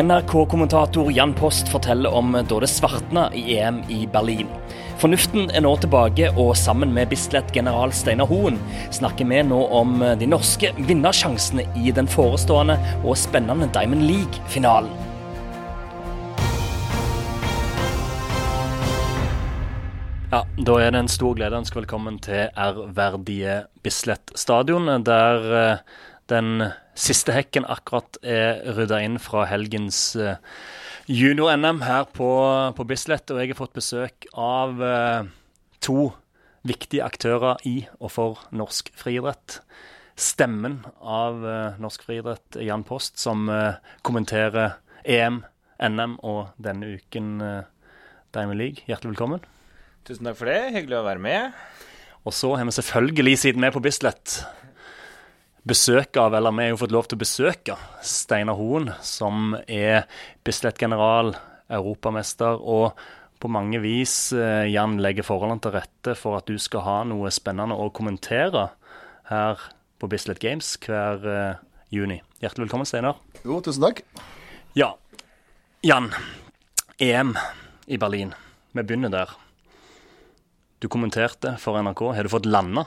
NRK-kommentator Jan Post forteller om da det svartna i EM i Berlin. Fornuften er nå tilbake, og sammen med Bislett-general Steinar Hoen snakker vi nå om de norske vinnersjansene i den forestående og spennende Diamond League-finalen. Ja, Da er det en stor glede å ønske velkommen til ærverdige Bislett stadion, der eh, den siste hekken akkurat er rydda inn fra helgens uh, junior-NM her på, på, Bislett. Og jeg har fått besøk av uh, to viktige aktører i og for norsk friidrett. Stemmen av uh, norsk friidrett, Jan Post, som kommenterer EM, NM og denne uken Diamond League. Hjertelig velkommen. Tusen takk for det. Hyggelig å være med. Og så har vi selvfølgelig, siden vi er på Bislett, besøke av, eller vi har jo fått lov til å besøke, Steinar Hoen, som er Bislett-general, europamester, og på mange vis eh, Jan legger forholdene til rette for at du skal ha noe spennende å kommentere her på Bislett Games hver uh, juni. Hjertelig velkommen, Steinar. Jo, tusen takk. Ja. Jan, EM i Berlin. Vi begynner der. Du kommenterte for NRK. Har du fått landa?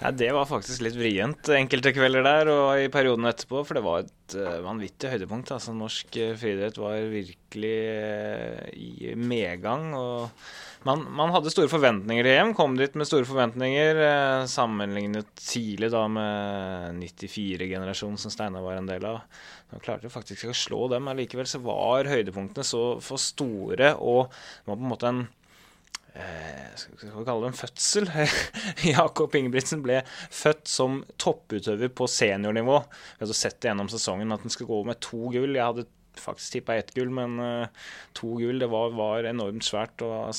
Ja, Det var faktisk litt vrient enkelte kvelder der og i perioden etterpå. For det var et uh, vanvittig høydepunkt. Altså, norsk uh, friidrett var virkelig uh, i medgang. og man, man, hadde store forventninger til EM. Kom dit med store forventninger. Sammenlignet tidlig da med 94-generasjonen som Steinar var en del av. Man klarte faktisk ikke å slå dem. Allikevel så var høydepunktene så for store, og det var på en måte en eh, skal vi kalle det en fødsel. Jakob Ingebrigtsen ble født som topputøver på seniornivå. Vi hadde sett det gjennom sesongen at han skulle gå med to gull. Jeg hadde faktisk tippa ett gull, men uh, to gull det var, var, enormt svært. Og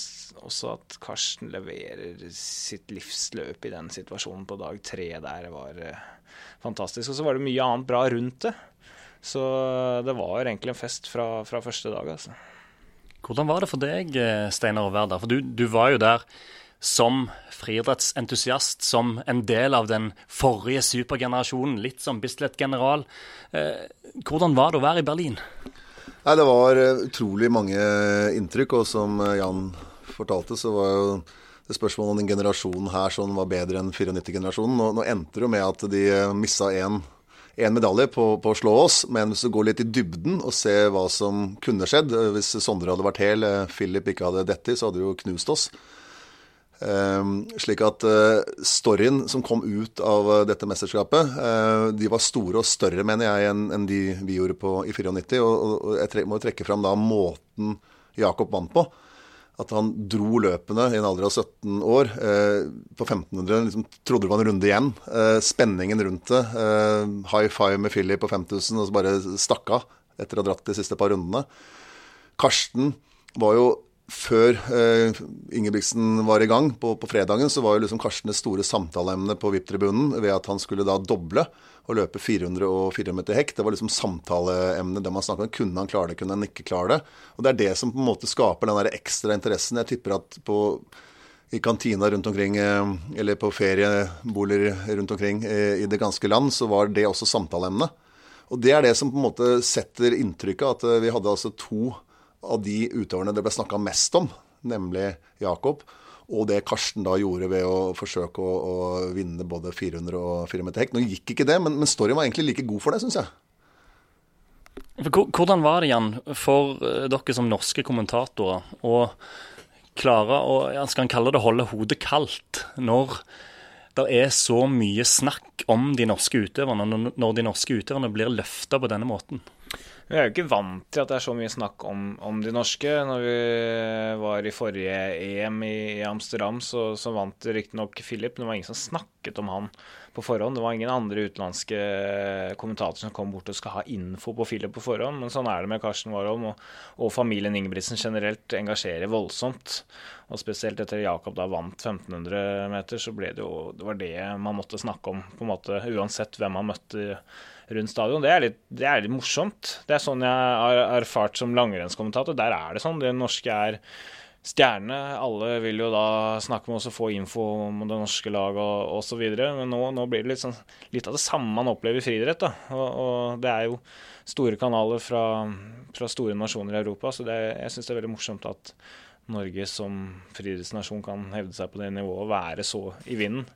også at Karsten leverer sitt livsløp i den situasjonen på dag tre der, var uh, fantastisk. Og så var det mye annet bra rundt det. Så det var egentlig en fest fra, fra første dag, altså. Hvordan var det for deg, Steiner Steinar, å være der? For du, du var jo der som friidrettsentusiast, som en del av den forrige supergenerasjonen, litt som Bislett-general. Eh, hvordan var det å være i Berlin? Nei, Det var eh, utrolig mange inntrykk, og som Jan fortalte, så var jo det spørsmålet om den generasjonen her sånn var bedre enn 94-generasjonen. Nå, nå endte det jo med at de missa én én medalje på, på, å slå oss, men hvis du går litt i dybden og ser hva som kunne skjedd Hvis Sondre hadde vært hel, eh, Philip ikke hadde dette så hadde du jo knust oss. Um, slik at uh, storyen som kom ut av dette mesterskapet, uh, de var store og større, mener jeg, enn en de vi gjorde på, i 94. Og, og, jeg jeg må trekke fram da måten Jakob vant på at han dro løpene i en alder av 17 år. Eh, på 1500 liksom, trodde det var en runde igjen. Eh, spenningen rundt det. Eh, high five med Philip på 5000, og så bare stakk av etter å ha dratt de siste par rundene. Karsten var jo før eh, Ingebrigtsen var i gang på, på, fredagen, så var jo liksom Karsten store samtaleemnet på VIP-tribunen ved at han skulle da doble og løpe 400 og 400 meter hekk. Det var liksom samtaleemnet. Det man snakket om. Kunne han klare det, kunne han ikke klare det? Og Det er det som på en måte skaper den der ekstra interessen. Jeg tipper at på, i kantina rundt omkring, eh, eller på ferieboliger rundt omkring eh, i det ganske land, så var det også samtaleemnet. Og det er det som på en måte setter inntrykket at vi hadde altså to av de utøverne det ble snakka mest om, nemlig Jakob, og det Karsten da gjorde ved å forsøke å, å vinne både 400 og 400 meter hekk. Nå gikk ikke det, men, men storyen var egentlig like god for det, syns jeg. Hvordan var det, Jan, for eh, dere som norske kommentatorer å klare å skal en kalle det holde hodet kaldt når det er så mye snakk om de norske utøverne, når de norske utøverne blir løfta på denne måten? Vi er jo ikke vant til at det er så mye snakk om, om de norske. Når vi var i forrige EM i, i Amsterdam, så, så vant riktignok Philip, det var ingen som snakket om han på forhånd. Det var ingen andre utenlandske kommentatorer som kom bort og skal ha info på Philip på forhånd. Men sånn er det med Karsten Warholm, og, og familien Ingebrigtsen generelt engasjerer voldsomt. Og spesielt etter Jakob da vant 1500 meter, så ble det jo det var det man måtte snakke om, på en måte uansett hvem man møtte rundt stadion. Det er, litt, det er, litt, morsomt. Det er sånn jeg har erfart som langrennskommentator. Der er det sånn. Det norske er stjerne. Alle vil jo da snakke med oss og få info om det norske laget og osv. Men nå, nå, blir det litt, sånn, litt, av det samme man opplever i friidrett. Og, og, det er jo store kanaler fra, fra store nasjoner i Europa, så det, jeg syns det er veldig morsomt at Norge som friidrettsnasjon kan hevde seg på det nivået og være så i vinden.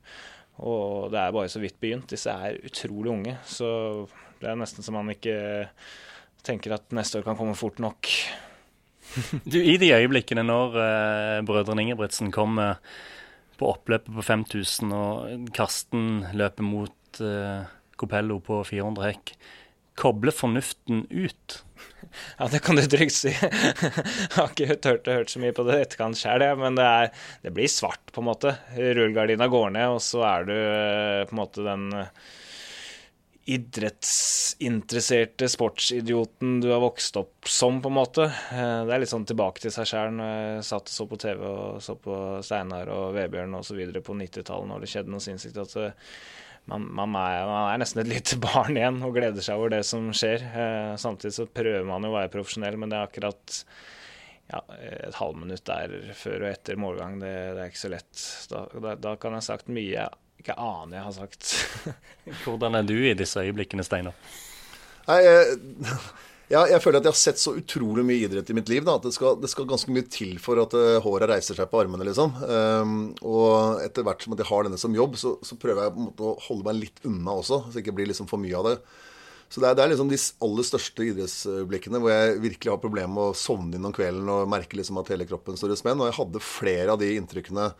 Og det er bare så vidt begynt. Disse er utrolig unge, så det er nesten så man ikke tenker at neste år kan komme fort nok. Du, I de øyeblikkene når uh, brødrene Ingebrigtsen kommer på oppløpet på 5000, og Karsten løper mot uh, Copello på 400 hekk, kobler fornuften ut? Ja, det kan du trygt si. jeg har ikke turt å hørt så mye på det etterkant sjøl, men det, er, det, blir svart, på en måte. Rullegardina går ned, og så er du eh, på en måte den idrettsinteresserte sportsidioten du har vokst opp som, på en måte. Eh, det er litt sånn tilbake til seg sjæl når jeg satt og så på TV og så på Steinar og Vebjørn osv. på 90-tallet, når det skjedde noe sinnssykt. at eh, man, man, er, man, er, nesten et lite barn igjen og gleder seg over det som skjer. Eh, samtidig så prøver man jo å være profesjonell, men det er akkurat ja, et halvminutt der før og etter målgang, det, det er ikke så lett. Da, da, da kan jeg sagt mye ikke aner jeg har sagt. Hvordan er du i disse øyeblikkene, Steinar? Nei, jeg, jeg, jeg, føler at jeg har sett så utrolig mye idrett i mitt liv da, at det skal, det skal ganske mye til for at uh, håret reiser seg på armene, liksom. Um, og etter hvert som at jeg har denne som jobb, så, så prøver jeg på en måte å holde meg litt unna også, så det ikke blir liksom for mye av det. Så det er, det er, liksom de aller største idrettsøyeblikkene hvor jeg virkelig har problemer med å sovne inn om kvelden og merke liksom at hele kroppen står i spenn. Og jeg hadde flere av de inntrykkene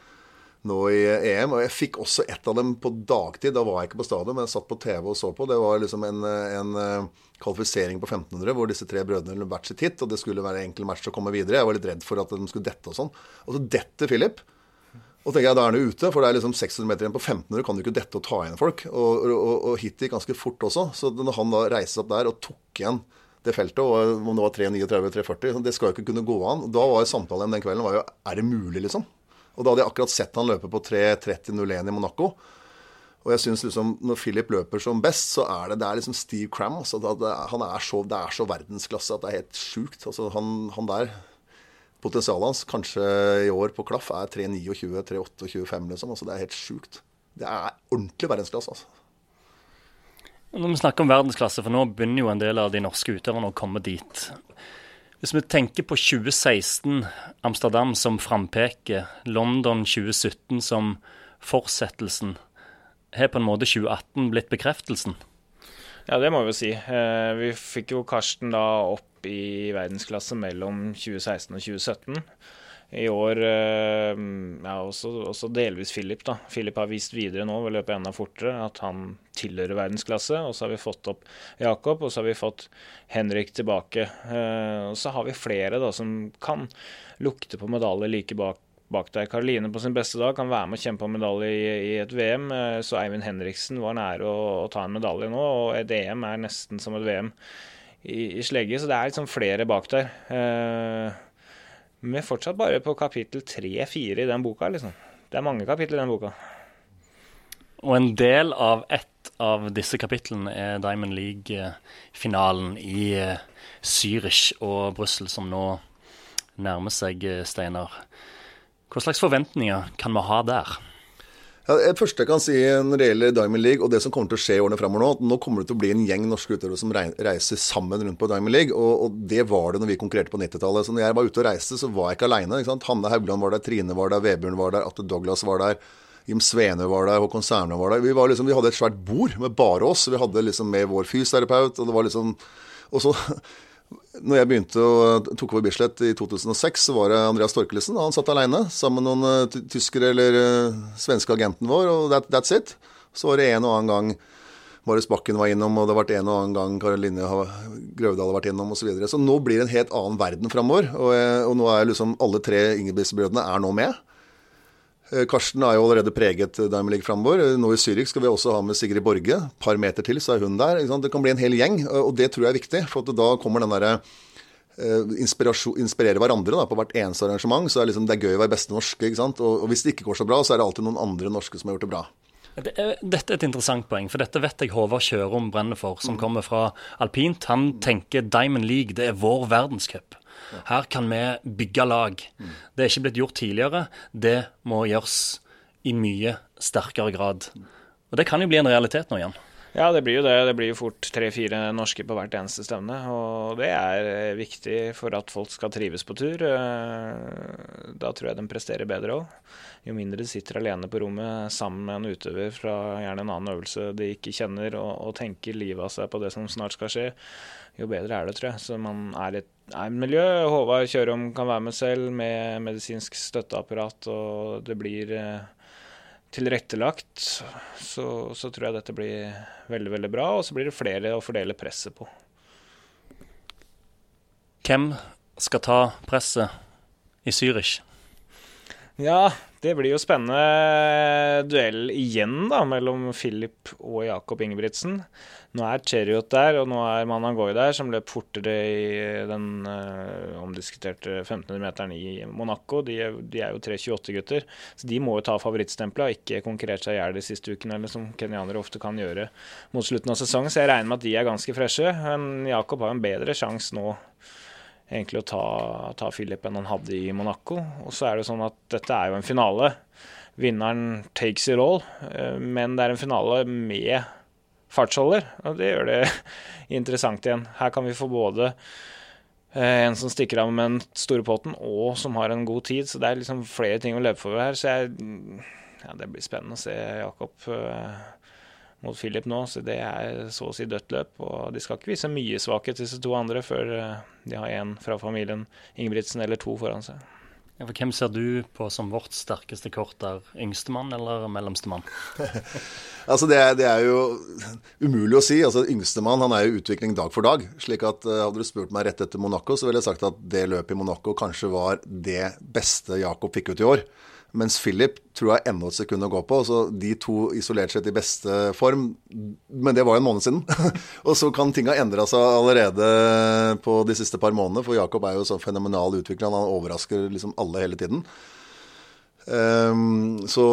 nå i EM. Og jeg fikk også ett av dem på dagtid. Da var jeg ikke på stadion, men jeg satt på TV og så på. Det var liksom en, en eh, kvalifisering på 1500 hvor disse tre brødrene hadde hvert sitt hit. Og det skulle være en enkel match å komme videre. Jeg var litt redd for at de skulle dette og sånn. Og så detter Philip. Og tenker jeg, da er han ute, for det er liksom 600 meter igjen på 1500, kan du ikke dette og ta igjen folk. Og, og, og hit gikk ganske fort også. Så når han da reiste opp der og tok igjen det feltet, og om det var 339-340, det skal jo ikke kunne gå an. Da var jo samtalen den kvelden var jo Er det mulig, liksom? Og da hadde jeg akkurat sett han løpe på 3.30,01 i Monaco. Og jeg synes liksom, når Philip løper som best, så er det, det er liksom Steve Cram. Altså, han er så, det er så verdensklasse at det er helt sjukt. Altså, han, han, der Potensialet hans kanskje i år på klaff er 3.29, 3.28,25 liksom. Altså, det er helt sjukt. Det er ordentlig verdensklasse. altså. Når vi snakker om verdensklasse, for nå begynner jo en del av de norske utøverne å komme dit. Hvis vi tenker på 2016, Amsterdam som frampeker, London 2017 som fortsettelsen, har på en måte 2018 blitt bekreftelsen? Ja, det må vi jo si. Eh, vi fikk jo Karsten da opp i verdensklasse mellom 2016 og 2017. I år eh, ja, også, også, delvis Philip. da. Philip har vist videre nå ved å løpe enda fortere at han tilhører verdensklasse. Og så har vi fått opp Jakob, og så har vi fått Henrik tilbake. Eh, og så har vi flere da som kan lukte på medalje like bak, bak der. Karoline på sin beste dag kan være med og kjempe om medalje i, i, et VM. Eh, så Eivind Henriksen var nære å, å, ta en medalje nå, og et EM er nesten som et VM i, i slegge. Så det er liksom flere bak der. Eh, vi er fortsatt bare på kapittel tre-fire i den boka, liksom. Det er mange kapitler i den boka. Og en del av ett av disse kapitlene er Diamond League-finalen i eh, Zürich og Brussel, som nå nærmer seg, eh, Steinar. Hva slags forventninger kan vi ha der? Det første jeg kan si når det gjelder Diamond League, og det som kommer til å skje i årene fremover nå, nå kommer det til å bli en gjeng norske utøvere som reiser sammen rundt på Diamond League. Og, og det var det når vi konkurrerte på 90-tallet. Så når jeg var ute og reiste, så var jeg ikke aleine. Hanne Haugland var der, Trine var der, Vebjørn var der, Atte Douglas var der. Jim Svene var der, Håkon Særne var der. Vi, var liksom, vi hadde et svært bord med bare oss. Vi hadde liksom med vår fysioterapeut, og det var liksom Og så når jeg begynte og tok over Bislett i 2006, så var det Andreas Torkelsen. Han satt alene sammen med noen uh, tyskere eller uh, svenske agenten vår, og that, that's it. Så var det en og annen gang Marius Bakken var innom, og det har vært en og annen gang Karoline Grøvdal har vært innom osv. Så, videre. så nå blir det en helt annen verden framover. Og, eh, og, nå er liksom alle tre Ingebrigtsen-brødrene er nå med. Eh, Karsten har jo allerede preget Diamond League framover. Eh, nå i Zürich skal vi også ha med Sigrid Borge. Et par meter til, så er hun der. Det kan bli en hel gjeng, og det tror jeg er viktig. For da kommer den derre eh, inspirere hverandre da, på hvert eneste arrangement. så er liksom, Det er gøy å være beste norske. ikke sant? Og, og, hvis det ikke går så bra, så er det alltid noen andre norske som har gjort det bra. Dette er et interessant poeng, for dette vet jeg Håvard Kjørom brenner for, som mm. kommer fra alpint. Han tenker Diamond League, det er vår verdenscup. Her kan vi bygge lag. Det er ikke blitt gjort tidligere. Det må gjøres i mye sterkere grad. Og det kan jo bli en realitet nå igjen. Ja, det blir jo det. Det blir jo fort tre-fire norske på hvert eneste stevne. Og det er eh, viktig for at folk skal trives på tur. Eh, da tror jeg de presterer bedre òg. Jo mindre de sitter alene på rommet sammen med en utøver fra gjerne en annen øvelse de ikke kjenner, og, og tenker livet av seg på det som snart skal skje, jo bedre er det, tror jeg. Så man er et miljø. Håvard Kjørom kan være med selv med medisinsk støtteapparat, og det blir eh, tilrettelagt, så, så, tror jeg dette blir veldig veldig bra. Og så blir det flere å fordele presset på. Hvem skal ta presset i Zürich? Ja, det blir jo spennende duell igjen da, mellom Philip og Jakob Ingebrigtsen. Nå er Cheriot der, og nå er Manangoy der, som løp fortere i den uh, omdiskuterte 1500-meteren i Monaco. De de er jo 3.28-gutter, så de må jo ta favorittstempelet og ikke konkurrert seg i hjel de siste ukene, eller som kenyanere ofte kan gjøre mot slutten av sesongen. Så jeg regner med at de er ganske freshe. Men Jakob har en bedre sjanse nå egentlig å ta, ta Philip enn han hadde i Monaco. Og så er det sånn at dette er jo en finale. Vinneren takes it all, uh, men det er en finale med fartsholder. Og det gjør det interessant igjen. Her kan vi få både eh, en som stikker av med den store potten, og som har en god tid. Så det er liksom flere ting å løpe for her. Så jeg, ja, det blir spennende å se Jakob uh, mot Philip nå. Så det er så å si dødt løp. Og de skal ikke vise mye svakhet, disse to andre, før uh, de har én fra familien Ingebrigtsen eller to foran seg. Ja, for hvem ser du på som vårt sterkeste kort der? Yngstemann eller mellomstemann? altså det er, det er, jo umulig å si. altså Yngstemann han er jo utvikling dag for dag. slik at uh, Hadde du spurt meg rett etter Monaco, så ville jeg sagt at det løpet i Monaco kanskje var det beste Jakob fikk ut i år. Mens Philip tror jeg enda et sekund å gå på. Så de to isolert sett i beste form. Men det var jo en måned siden. og så kan ting ha endra seg allerede på de siste par månedene. For Jakob er jo så fenomenal utvikler. Han overrasker liksom alle hele tiden. Um, så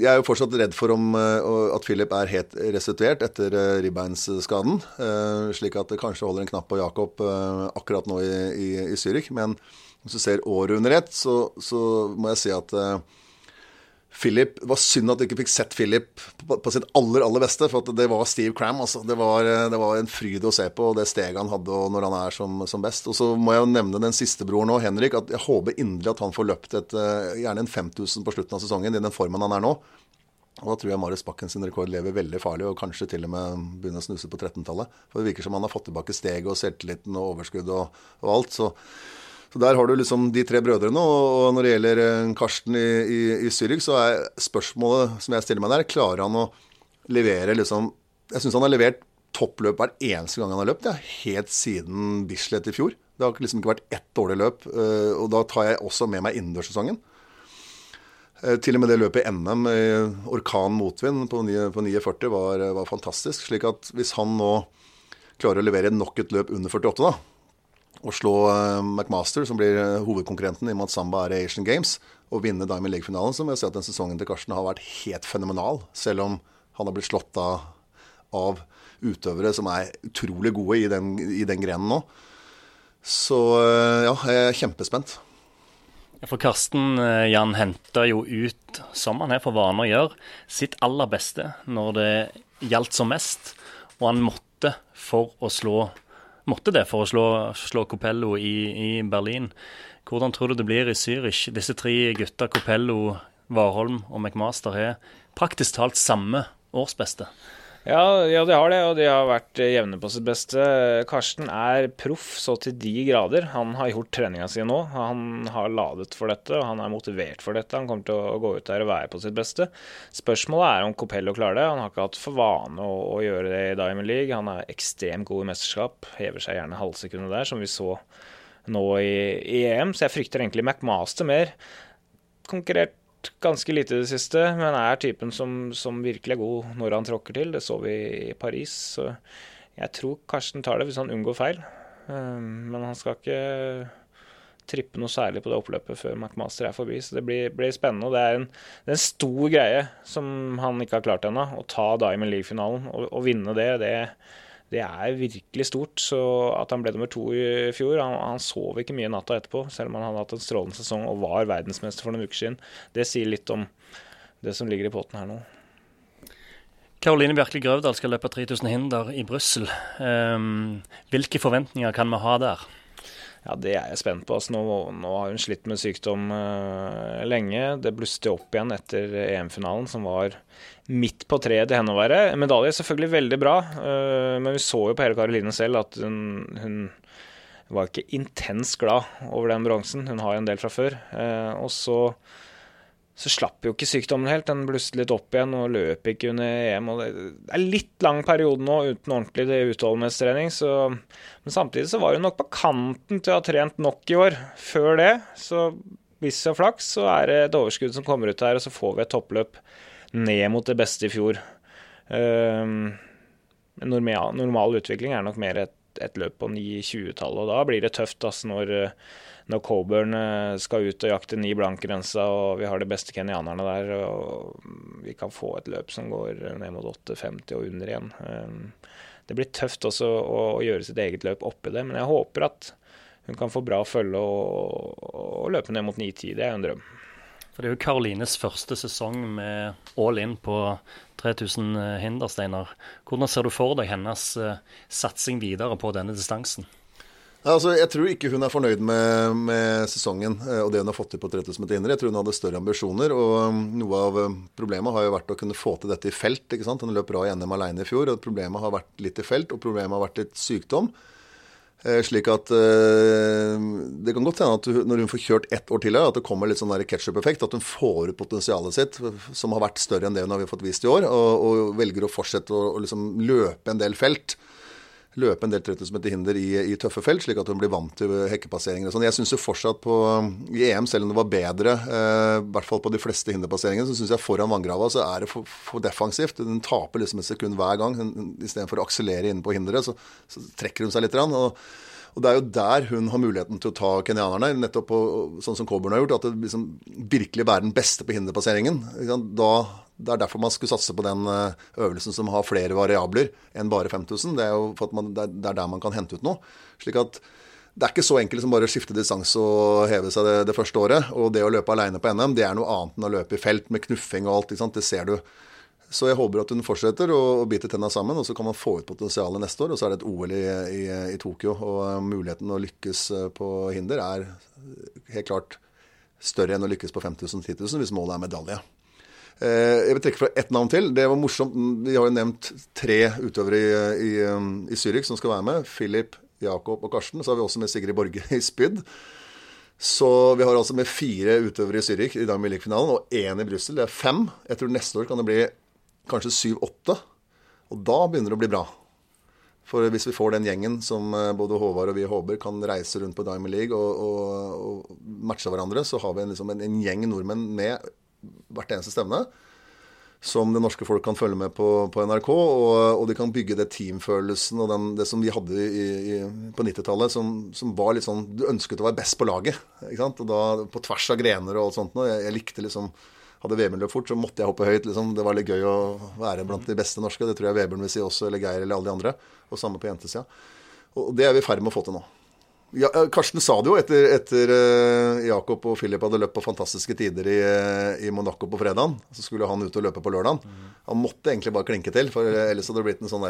jeg er jo fortsatt redd for om, uh, at Philip er helt restituert etter uh, ribbeinsskaden. Uh, slik at det kanskje holder en knapp på Jakob akkurat nå i, i, i Zürich. Men hvis du ser året under ett, så, så, må jeg si at Philip, Det var synd at du ikke fikk sett Philip på, sitt aller aller beste. For det var Steve Cram. Altså. Det, var, eh, det, var, en fryd å se på, det steget han hadde når han er som, som best. Og så må jeg jo nevne den siste broren nå, Henrik. at Jeg håper inderlig at han får løpt et, uh, gjerne en 5000 på slutten av sesongen i den formen han er nå. Og da tror jeg Marius Bakken sin rekord lever veldig farlig, og kanskje til og med begynner å snuse på 13-tallet. For det virker som han har fått tilbake steget og selvtilliten og overskudd og, og alt. Så så Der har du liksom de tre brødrene. Og når det gjelder eh, Karsten i, i, i Zürich, så er spørsmålet som jeg stiller meg der, klarer han å levere liksom Jeg syns han har levert toppløp hver eneste gang han har løpt, ja, helt siden Bislett i fjor. Det har liksom ikke vært ett dårlig løp. Eh, og da tar jeg også med meg innendørssesongen. Eh, til og med det løpet i NM orkan motvind på 49 var, var fantastisk. slik at hvis han nå klarer å levere nok et løp under 48, da, å slå uh, McMaster, som blir uh, hovedkonkurrenten i og med at Samba er i Asian Games, og vinne Diamond League-finalen, så må jeg si at den sesongen til Karsten har vært helt fenomenal. Selv om han har blitt slått av, av utøvere som er utrolig gode i den, i den grenen nå. Så uh, ja, jeg er kjempespent. For Karsten Jan henter jo ut, som han er for vane å gjøre, sitt aller beste når det gjaldt som mest. Og han måtte for å slå måtte det for å slå, slå Copello i, i, Berlin. Hvordan tror du det blir i Zürich? Disse tre gutta, Copello, Warholm og McMaster, har praktisk talt samme årsbeste. Ja, ja, de har det, og de har vært jevne på sitt beste. Karsten er proff så til de grader. Han har gjort treninga si nå. Han har ladet for dette, og han er motivert for dette. Han kommer til å gå ut der og være på sitt beste. Spørsmålet er om Copello klarer det. Han har ikke hatt for vane å, å gjøre det i Diamond League. Han er ekstremt god i mesterskap. Hever seg gjerne halvsekundet der, som vi så nå i, i EM. Så jeg frykter egentlig McMaster mer. Konkurrert ganske lite i det siste, men er typen som, som, virkelig er god når han tråkker til. Det så vi i Paris. Så jeg tror Karsten tar det hvis han unngår feil. Um, men han skal ikke trippe noe særlig på det oppløpet før McMaster er forbi. Så det blir, blir spennende. og det er, en, det er, en, stor greie som han ikke har klart ennå. Å ta Diamond League-finalen og, og, vinne det, det, det er virkelig stort. Så at han ble nummer to i fjor Han, han sov ikke mye natta etterpå, selv om han hadde hatt en strålende sesong og var verdensmester for noen uker siden. Det sier litt om det som ligger i potten her nå. Karoline Bjerkeli Grøvdal skal løpe 3000 hinder i Brussel. Um, hvilke forventninger kan vi ha der? Ja, Det er jeg spent på. Altså, nå, nå, har hun slitt med sykdom uh, lenge. Det blusset opp igjen etter EM-finalen, som var midt på treet til henne å være. Medalje selvfølgelig veldig bra, uh, men vi så jo på hele Karoline selv at hun, hun var ikke intens glad over den bronsen. Hun har jo en del fra før. Uh, og så så slapp jo ikke sykdommen helt. Den blusset litt opp igjen og løp ikke under EM. og Det er litt lang periode nå uten ordentlig utholdenhetstrening. Så, men samtidig så var hun nok på kanten til å ha trent nok i år før det. Så hvis vi har flaks, så er det et overskudd som kommer ut her, og så får vi et toppløp ned mot det beste i fjor. Um, normal, normal utvikling er nok mer et, et løp på 9-20-tallet, og da blir det tøft altså, når når Coburn eh, skal ut og jakte ni blankgrensa, og vi har de beste kenyanerne der, og vi kan få et løp som går ned mot 8,50 og under igjen. Eh, det blir tøft også å gjøre sitt eget løp oppi det, men jeg håper at hun kan få bra følge og, og løpe ned mot 9,10. Det er jo en drøm. For Det er jo Karolines første sesong med all in på 3000 hindersteiner. Hvordan ser du for deg hennes satsing videre på denne distansen? Altså, jeg tror ikke hun er fornøyd med, med sesongen eh, og det hun har fått til på 3000 meter inner. Jeg tror hun hadde større ambisjoner. og um, Noe av um, problemet har jo vært å kunne få til dette i felt. ikke sant? Hun løp bra i NM alene i fjor. og Problemet har vært litt i felt, og problemet har vært litt sykdom. Eh, slik at eh, Det kan godt hende at når hun får kjørt ett år til, at det kommer litt sånn ketsjup-effekt. At hun får ut potensialet sitt, som har vært større enn det hun har fått vist i år, og, og velger å fortsette å liksom løpe en del felt løpe en del 30 meter hinder i, i, tøffe felt, slik at hun blir vant til hekkepasseringer og sånn. Jeg syns jo fortsatt på i EM, selv om det var bedre, eh, i hvert fall på de fleste hinderpasseringene, så syns jeg foran vanngrava så er det for, for, defensivt. Hun taper liksom et sekund hver gang. Istedenfor å akselere inne på hinderet, så, så, trekker hun seg litt. Og, og Det er jo der hun har muligheten til å ta kenyanerne, nettopp på, sånn som Coburn har gjort. At det liksom virkelig være den beste på hinderpasseringen. Det er derfor man skulle satse på den eh, øvelsen som har flere variabler enn bare 5000. Det er jo for at man, det er der man kan hente ut noe. Slik at det er ikke så enkelt som bare å skifte distanse og heve seg det, det, første året. Og det å løpe alene på NM, det er noe annet enn å løpe i felt med knuffing og alt. Det ser du. Så jeg håper at hun fortsetter å, bite tenna sammen, og så kan man få ut potensialet neste år. Og så er det et OL i, i, i Tokyo, og uh, muligheten å lykkes uh, på hinder er helt klart større enn å lykkes på 5000 10 000 hvis målet er medalje. Eh, jeg vil trekke fra ett navn til. Det var morsomt. Vi har jo nevnt tre utøvere i, i, i Zürich som skal være med. Philip, Jakob og Karsten. Så har vi også med Sigrid Borge i spyd. Så vi har altså med fire utøvere i Zürich i dag med finalen og én i Brussel. Det er fem. Jeg tror neste år kan det bli kanskje syv-åtte. Og da begynner det å bli bra. For hvis vi får den gjengen som eh, både Håvard og vi håper kan reise rundt på Diamond League og, og, og matche hverandre, så har vi liksom en, en gjeng nordmenn med hvert eneste stevne. Som det norske folk kan følge med på, på NRK. Og, og, de kan bygge det teamfølelsen og den, det som vi hadde i, i, på 90-tallet, som, som, var litt sånn Du ønsket å være best på laget. Og da På tvers av grener og alt sånt. Og jeg, jeg likte liksom hadde Vebjørn løpt fort, så måtte jeg hoppe høyt. Liksom. Det var litt gøy å være blant de beste norske. Det tror jeg Vebjørn vil si også, eller Geir eller alle de andre. Og samme på jentesida. Og det er vi i ferd med å få til nå. Ja, eh, Karsten sa det jo etter, etter uh, Jakob og Philip hadde løpt på fantastiske tider i, uh, i Monaco på fredagen. Så skulle han ut og løpe på lørdagen. Han måtte egentlig bare klinke til, for ellers hadde det blitt en sånn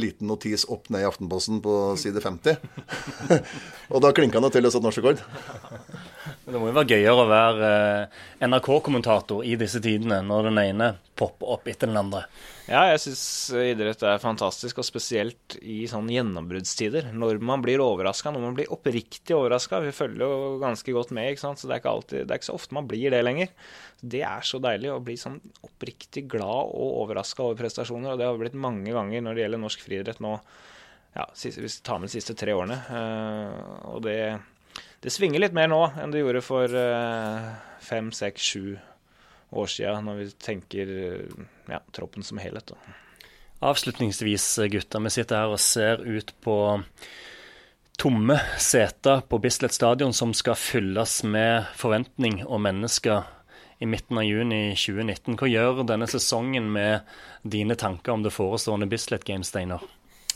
liten notis opp ned i Aftenposten på side 50. og da klinka han til og satte norsk rekord. Det må jo være gøyere å være NRK-kommentator i disse tidene, når den ene popper opp etter den andre. Ja, jeg syns idrett er fantastisk, og spesielt i sånn gjennombruddstider. Når man blir overraska, når man blir oppriktig overraska. Vi følger jo ganske godt med, ikke sant? så det er ikke, alltid, det er ikke så ofte man blir det lenger. Det er så deilig å bli sånn oppriktig glad og overraska over prestasjoner, og det har blitt mange ganger når det gjelder norsk friidrett nå. Ja, hvis vi tar med de siste tre årene. Uh, og det, det, svinger litt mer nå enn det gjorde for uh, fem, seks, sju år siden, når vi tenker ja, troppen som helhet. Da. Avslutningsvis, gutter. Vi sitter her og ser ut på tomme seter på Bislett stadion som skal fylles med forventning og mennesker i midten av juni 2019. Hva gjør denne sesongen med dine tanker om det forestående Bislett Games, Steinar?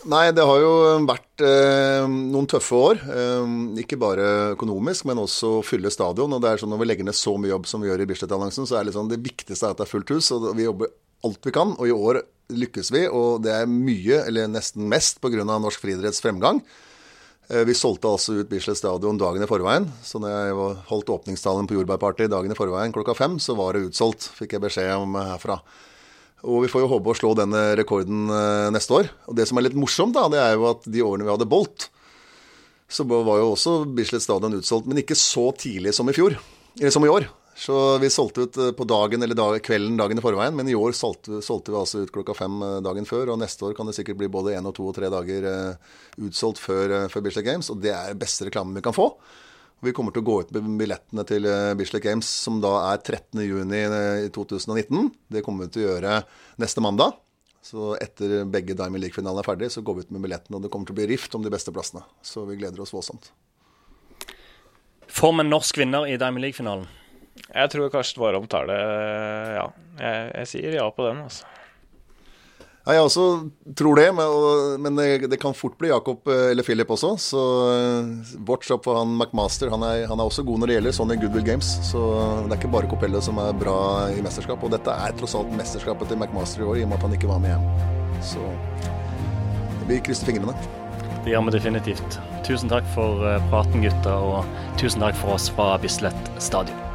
Nei, det har jo vært eh, noen tøffe år. Eh, ikke bare økonomisk, men også å fylle stadion. Og det er sånn Når vi legger ned så mye jobb som vi gjør i Bislett-annonsen, så er det, liksom, det viktigste at det er fullt hus. Og vi jobber alt vi kan. Og i år lykkes vi, og det er mye, eller nesten mest, pga. norsk friidretts fremgang. Eh, vi solgte altså ut Bislett stadion dagen i forveien. Så når jeg holdt åpningstalen på Jordbærpartiet dagen i forveien klokka fem, så var det utsolgt, fikk jeg beskjed om herfra. Og vi får jo håpe å slå denne rekorden eh, neste år. Og det som er litt morsomt, da, det er jo at de årene vi hadde Bolt, så var jo også Bislett stadion utsolgt, men ikke så tidlig som i fjor. Eller som i år. Så vi solgte ut eh, på dagen eller dag, kvelden dagen i forveien, men i år solgte, solgte, vi altså ut klokka fem eh, dagen før. Og neste år kan det sikkert bli både én og to og tre dager utsolgt før, før Bislett Games, og det er beste reklamen vi kan få. Vi kommer til å gå ut med billettene til eh, Bislett Games, som da er 13.6.2019. Eh, det kommer vi til å gjøre neste mandag. Så etter begge Diamond League-finalene er ferdig, så går vi ut med billettene. Og det kommer til å bli rift om de beste plassene. Så vi gleder oss voldsomt. Får vi en norsk vinner i Diamond League-finalen? Jeg tror Karsten Warholm tar det, ja. Jeg, jeg sier ja på den, altså. Ja, jeg også tror det, men, det kan fort bli Jakob eh, eller Philip også. Så eh, watch up for han McMaster. Han er, han er også god når det gjelder sånn i Goodwill Games. Så det er ikke bare Copello som er bra i mesterskap. Og dette er tross alt mesterskapet til McMaster i år, i og med at han ikke var med hjem. Så vi krysser fingrene. Det gjør vi definitivt. Tusen takk for eh, praten, gutta, og tusen takk for oss fra Bislett stadion.